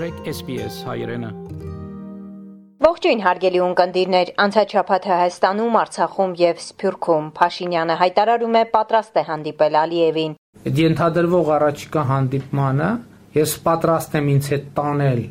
մտրեք SPS հայրենը։ Ողջույն հարգելի ունկնդիրներ, անցաչափաթ Հայաստանում, Արցախում եւ Սփյուռքում Փաշինյանը հայտարարում է պատրաստ է հանդիպել Ալիևին։ Ենթադրվող առաջիկա հանդիպմանը ես պատրաստ եմ ինձ հետ տանել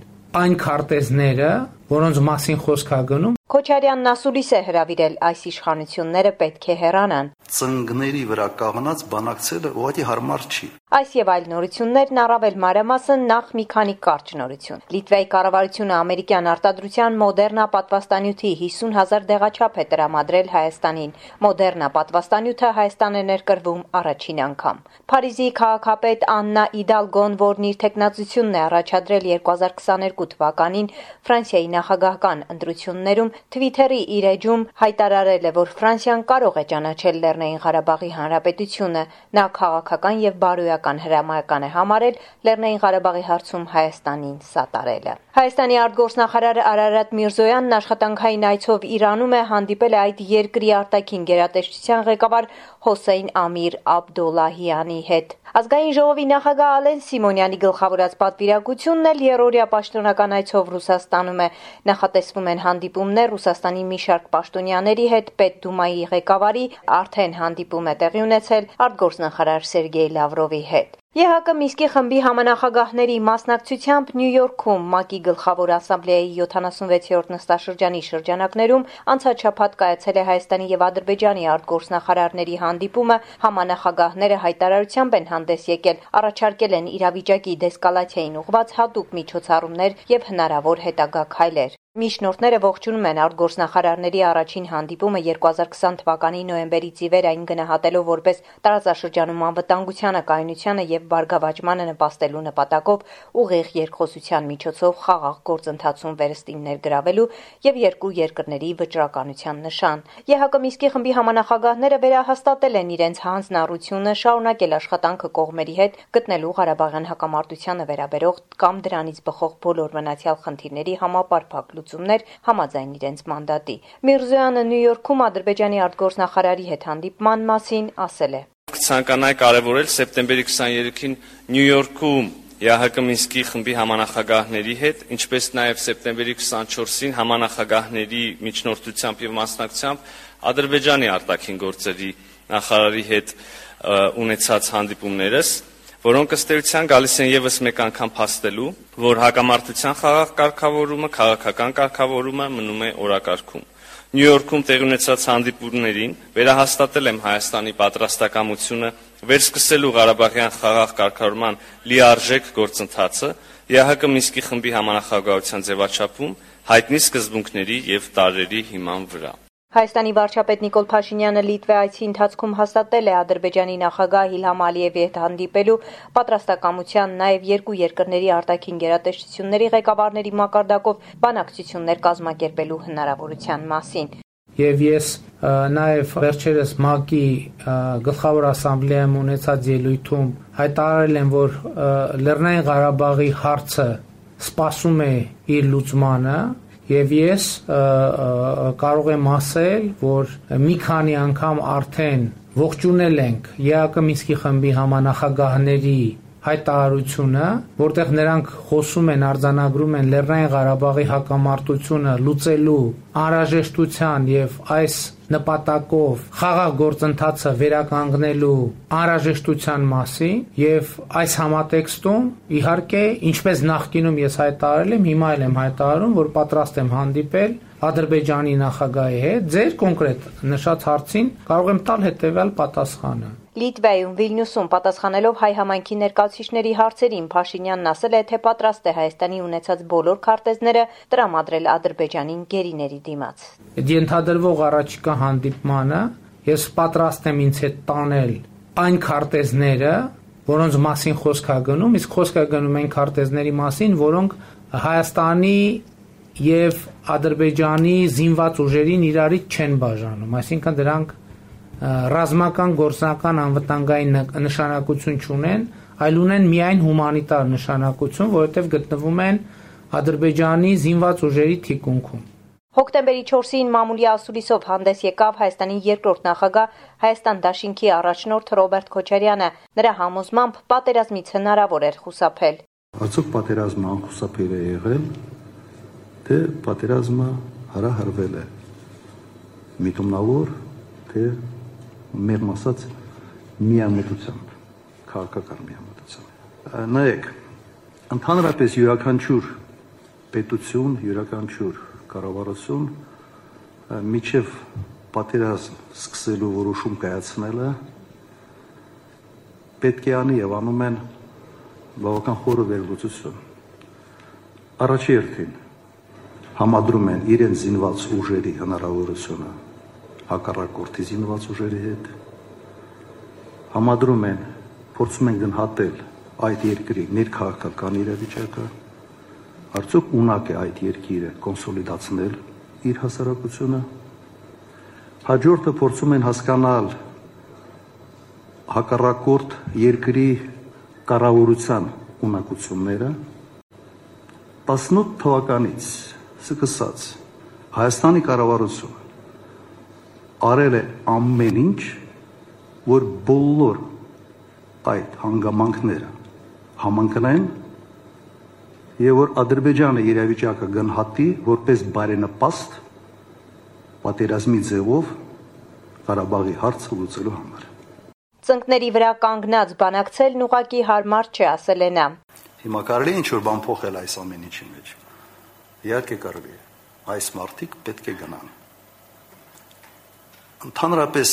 այն քարտեզները, որոնց մասին խոսք է գնում Քոչարյանն ասուլիս է հրավիրել այս իշխանությունները պետք է հեռանան։ Ծնգների վրա կաղնած բանակցելը ուղղակի հարմար չի։ Այս եւ այլ նորություններն առավել մանրամասն նախ մի քանի կարճ նորություն։ Լիտվայի կառավարությունը ամերիկյան արտադրության մոդեռնա պատվաստանյութի 50000 դեղաչափ է տրամադրել Հայաստանին։ Մոդեռնա պատվաստանյութը Հայաստան է ներկրվում առաջին անգամ։ Փարիզի քաղաքապետ Աննա Իդալգոն, որն իր տեխնացությունն է առաջադրել 2022 թվականին Ֆրանսիայի նախագահական ընտրություններում Twitter-ի իր էջում հայտարարել է, որ Ֆրանսիան կարող է ճանաչել Լեռնային Ղարաբաղի Հանրապետությունը։ Նա քաղաքական եւ բարոյական հրամայական է համարել Լեռնային Ղարաբաղի հարցում Հայաստանին սատարելը։ Հայաստանի արտգործնախարար Արարատ Միրզոյանն աշխատանքային այցով Իրանում է հանդիպել այդ երկրի արտաքին գերատեսչության ղեկավար Հոսեյն Ամիր Աբդոլլահյանի հետ։ Ազգային ժողովի նախագահ Ալեն Սիմոնյանի գլխավորած պատվիրակությունն էլ երրորդյա պաշտոնական այցով Ռուսաստանում է։ Նախատեսվում են հանդիպումներ Ռուսաստանի մի շարք պաշտոնյաների հետ Պետդումայի ղեկավարի արդեն հանդիպում է տեղի ունեցել արտգործնախարար Սերգեյ Լավրովի հետ։ ԵՀԿ Միսկի խմբի համանախագահների մասնակցությամբ Նյու Յորքում ՄԱԿ-ի գլխավոր ասամբլեայի 76-րդ նստաշրջանի շրջանակներում անցաչափած կայացել է Հայաստանի եւ Ադրբեջանի արտգործնախարարների հանդիպումը, համանախագահները հայտարարությամբ են հանդես եկել, առաջարկել են իրավիճակի դեսկալացիային ուղղված հատուկ միջոցառումներ եւ հնարավոր հետագա քայլեր։ Միջնորդները ողջունում են արտգործնախարարների առաջին հանդիպումը 2020 թվականի նոյեմբերից ի վեր այն գնահատելով որպես տարածաշրջանում անվտանգությանը, կայունությանը եւ բարգավաճմանը նպաստելու նպատակով ուղիղ երկխոսության միջոցով խաղաղ գործընթացում վերստին ներգրավելու եւ երկու երկրների վճռականության նշան։ ԵՀԿ Միսկի խմբի համանախագահները վերահաստատել են իրենց հանձնառությունը շարունակել աշխատանքը կողմերի հետ գտնելու Ղարաբաղյան հակամարտությանը վերաբերող կամ դրանից բխող բոլոր մնացյալ խնդիրների համապարփակ լուծումներ համաձայն իրենց մանդատի։ Միրզոյանը Նյու Յորքում Ադրբեջանի արտգործնախարարի հետ հանդիպման մասին ասել է. Կցանկանայի կարևորել սեպտեմբերի 23-ին Նյու Յորքում ԵՀԿ Մինսկի խմբի համանախագահների հետ, ինչպես նաև սեպտեմբերի 24-ին համանախագահների միջնորդությամբ եւ մասնակցությամբ Ադրբեջանի արտաքին գործերի նախարարի հետ ունեցած հանդիպումներս որոնք ըստ էության գալիս են եւս մեկ անգամ փաստելու, որ հակամարտության խաղաղ կարգավորումը, քաղաքական կարգավորումը մնում է օրակարգում։ Նյու Յորքում տեղի ունեցած հանդիպումներին վերահաստատել եմ Հայաստանի պատրաստակամությունը վերսկսելու Ղարաբաղյան խաղաղ կարգավորման լիարժեք գործընթացը ԵՀԿ Մինսկի խմբի համանախագահության ձևաչափում հայտնի սկզբունքների եւ տարերի հիման վրա։ Հայաստանի վարչապետ Նիկոլ Փաշինյանը Լիտվե այցի ընթացքում հաստատել է Ադրբեջանի նախագահ Իլհամ Ալիևի հետ հանդիպելու պատրաստակամության նաև երկու երկրների արտաքին գերատեսչությունների ղեկավարների մակարդակով բանակցություններ կազմակերպելու հնարավորության մասին։ Եվ ես նաև վերջերս ՄԱԿ-ի գլխավոր ասամբլեայում ունեցած ելույթում հայտարարել եմ, որ Լեռնային Ղարաբաղի հարցը սպասում է իր լուծմանը Եվ ես կարող եմ ասել, որ մի քանի անգամ արդեն ողջունել ենք ԵԱԿ Մինսկի խմբի համանախագահների հայտարարությունը, որտեղ նրանք խոսում են, արձանագրում են Լեռնային Ղարաբաղի հակամարտությունը լուծելու անհրաժեշտության եւ այս նպատակով խաղաղ գործընթացը վերականգնելու անհրաժեշտության մասին եւ այս համատեքստում իհարկե ինչպես նախկինում ես հայտարարել եմ, հիմա էլ եմ հայտարարում, որ պատրաստ եմ հանդիպել Ադրբեջանի նախագահի հետ ձեր կոնկրետ նշած հարցին կարող եմ տալ հետեւյալ պատասխանը Լիտվայում Վիլնյուսում պատասխանելով հայ համայնքի ներկայացուցիչների հարցերին Փաշինյանն ասել է, թե պատրաստ է Հայաստանի ունեցած բոլոր քարտեզները տրամադրել Ադրբեջանին գերիների դիմաց։ Ենթադրվող առաջիկա հանդիպմանը ես պատրաստ եմ ինձ հետ տանել այն քարտեզները, որոնց մասին խոսք է գնում, իսկ խոսք է գնում այն քարտեզների մասին, որոնք Հայաստանի եւ Ադրբեջանի զինված ուժերին իրարից չեն բաժանում, այսինքն դրանք ռազմական գործնական անվտանգային նշանակություն չունեն, այլ ունեն միայն հումանիտար նշանակություն, որովհետև գտնվում են Ադրբեջանի զինված ուժերի թիկունքում։ Հոկտեմբերի 4-ին մամուլի ասուլիսով հանդես եկավ Հայաստանի երկրորդ նախագահ Հայաստան Դաշինքի առաջնորդ Ռոբերտ Քոչարյանը։ Նրա համոզմամբ պատերազմից հնարավոր էր խուսափել։ Արդյոք պատերազմը անխուսափելի է եղել, թե պատերազմը հրահրվել է միտումնավոր, թե մեր մասած միամտությամբ, քաղաքական միամտությամբ։ Նայեք, ընդհանրապես յուրաքանչյուր պետություն, յուրաքանչյուր կառավարություն միջև պատերազմ սկսելու որոշում կայացնելը պետք է անի եւ անում են բավական խորը վերլուծություն։ Առաջի երթին համադրում են իրենց զինված ուժերի հնարավորությունը հակառակորդի զինված ուժերի հետ, համադրում են, փորձում են գնահատել այդ երկրի ներքաղաքական իրավիճակը, արդյոք ունակ է այդ երկիրը կոնսոլիդացնել իր հասարակությունը, հաջորդը փորձում են հասկանալ հակառակորդ երկրի կառավարության ունակությունները 18 թվականից սկսած Հայաստանի կառավարությունը արել է ամեն ինչ, որ բոլոր այդ հանգամանքները համընկնեն եւ որ Ադրբեջանը իրավիճակը գնահատի որպես բարենպաստ պատերազմի ձևով Ղարաբաղի հարցը լուծելու համար ծնկների վրա կանգնած բանակցելն ուղակի հարմար չէ, ասել է նա։ Հիմա կարելի ինչ որ բան փոխել այս ամեն ինչի մեջ։ Իհարկե կարելի է։ Այս մարտիկ պետք է գնան։ Ընդհանրապես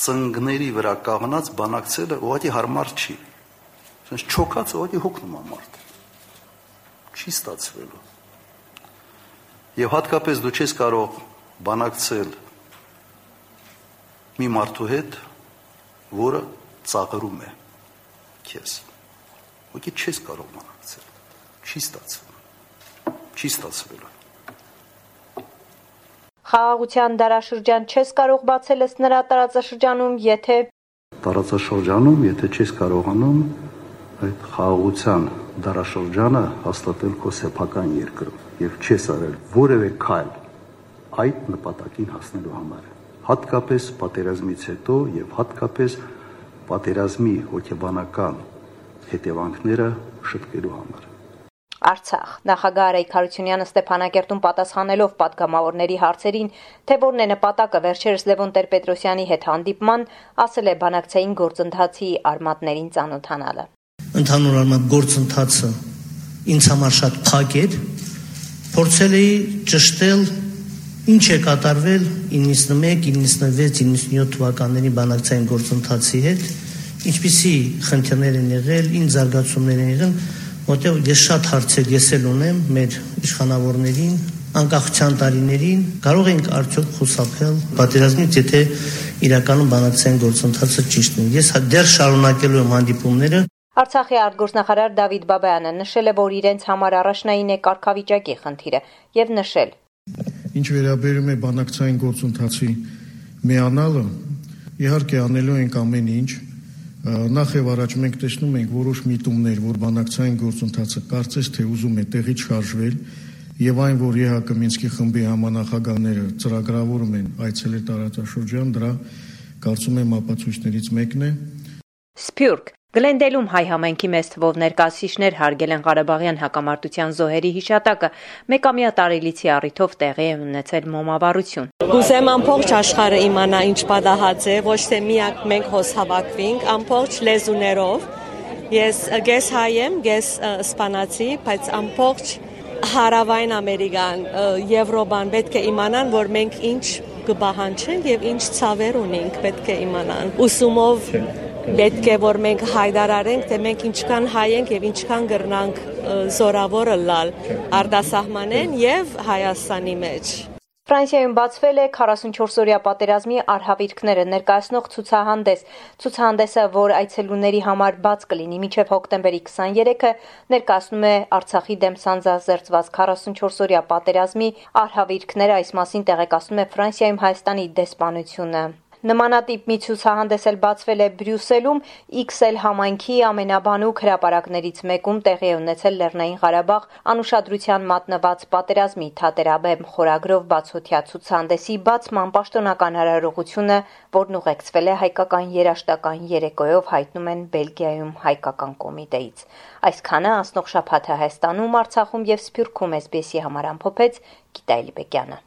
ծնկների վրա կանգնած բանակցելը ուղղակի հարմար չի։ Այսինքն չոքած ուղղակի հոգնում է մարդ։ Չի ստացվելու։ Եվ հատկապես դու չես կարող բանակցել մի մարդու հետ, որը ծաղրում է քեզ։ Ոքի չես կարող մնացել։ Չի ստացվում։ Չի ստացվել։ Խաղաղության դարաշրջան չես կարող բացել ըստ նրա տարածաշրջանում, եթե տարածաշրջանում, եթե չես կարողանում այդ խաղաղության դարաշրջանը հաստատել քո սեփական երկրում եւ չես արել որևէ քայլ այդ նպատակին հասնելու համար հատկապես պատերազմից հետո եւ հատկապես պատերազմի հոգեբանական հետևանքները շտկելու համար։ Արցախ. Նախագահ Արայք Խարությունյանը Ստեփանակերտում պատասխանելով падգամավորների հարցերին, թե որն է նպատակը վերջերս Լևոն Տեր-Պետրոսյանի հետ հանդիպման, ասել է բանակցային գործընթացի արմատներին ծանոթանալը։ Ընդհանուր առմամբ գործընթացը ինձ համար շատ փակ էր։ Փորձել էի ճշտել ինչ է կատարվել 91, 96, 97 թվականների բանակցային գործընթացի հետ, ինչպիսի խնդիրներ են եղել, ինչ զարգացումներ են եղել որտեղ ես շատ հարցեր ես էլ ունեմ մեր իշխանավորներին, անկախության տարիներին կարող ենք արդյոք խուսափել պատերազմից, եթե իրականում բանակցային գործընթացը ճիշտն է։ Ես դեռ շարունակելու եմ հանդիպումները Արցախի արտգործնախարար Դավիթ Բաբայանը նշել է, որ իրենց համար առաջնային է կարգավիճակի խնդիրը եւ նշել. Ինչ վերաբերում է բանակցային գործընթացի միանալը, իհարկե անելու ենք ամեն ինչ։ Նախ եւ առաջ մենք տեսնում ենք որոշ միտումներ, որ բանակցային գործընթացը կարծես թե ուզում է տեղի չարժվել, եւ այն, որ ԵՀԿ Մինսկի խմբի համանախագահները ծրագրավորում են այցելել տարածաշրջան, դրա կարծում եմ ապացույցներից մեկն է։ Սփյուռք Գլենդելում հայ համայնքի մեծ թվով ներկայացուցիչներ հարգել են Ղարաբաղյան հակամարտության զոհերի հիշատակը։ Մեկամյա տարելիցի առիթով տեղի է ունեցել մոմավառություն։ Կուզեմ ամբողջ աշխարհը իմանա ինչ պատահած է, ոչ թե միակ մենք հոս հավաքվենք, ամբողջ լեզուներով։ Ես գես հայ եմ, գես իսպանացի, բայց ամբողջ հարավային Ամերիկան, Եվրոպան պետք է իմանան, որ մենք ինչ կբահանչենք եւ ինչ ցավեր ունենք, պետք է իմանան։ Ուսումով Պետք է որ մենք հայտարարենք, թե մենք ինչքան հայ ենք եւ ինչքան գրնանք զորավորը լալ արտասահմանեն եւ Հայաստանի մեջ։ Ֆրանսիայում բացվել է 44-օրյա պատերազմի արհավիրքները ներկայացնող ցուցահանդես։ Ցուցահանդեսը, որ այցելուների համար բաց կլինի մինչև հոկտեմբերի 23-ը, ներկայացնում է Արցախի դեմ սանձազերծված 44-օրյա պատերազմի արհավիրքները, այս մասին տեղեկացնում է Ֆրանսիայում Հայաստանի դեսպանությունը։ Նմանատիպ մի ցուցահանդես էլ բացվել է Բրյուսելում XL համայնքի ամենաբանուկ հրապարակներից մեկում տեղի ունեցել Լեռնային Ղարաբաղ անուշադրության մատնված պատերազմի թատերաբեմ խորագրով բացօթյա ցուցահանդեսի բացման պաշտոնական հարարողությունը, որն ուղեկցվել է հայկական երաշտական երեկոյով հայտնում են Բելգիայում հայկական կոմիտեից։ Այսքանը անցնող շաբաթը Հայաստանում, Արցախում եւ Սփյուռքում SBS-ի համար ամփոփեց Գիտայելի Բեկյանը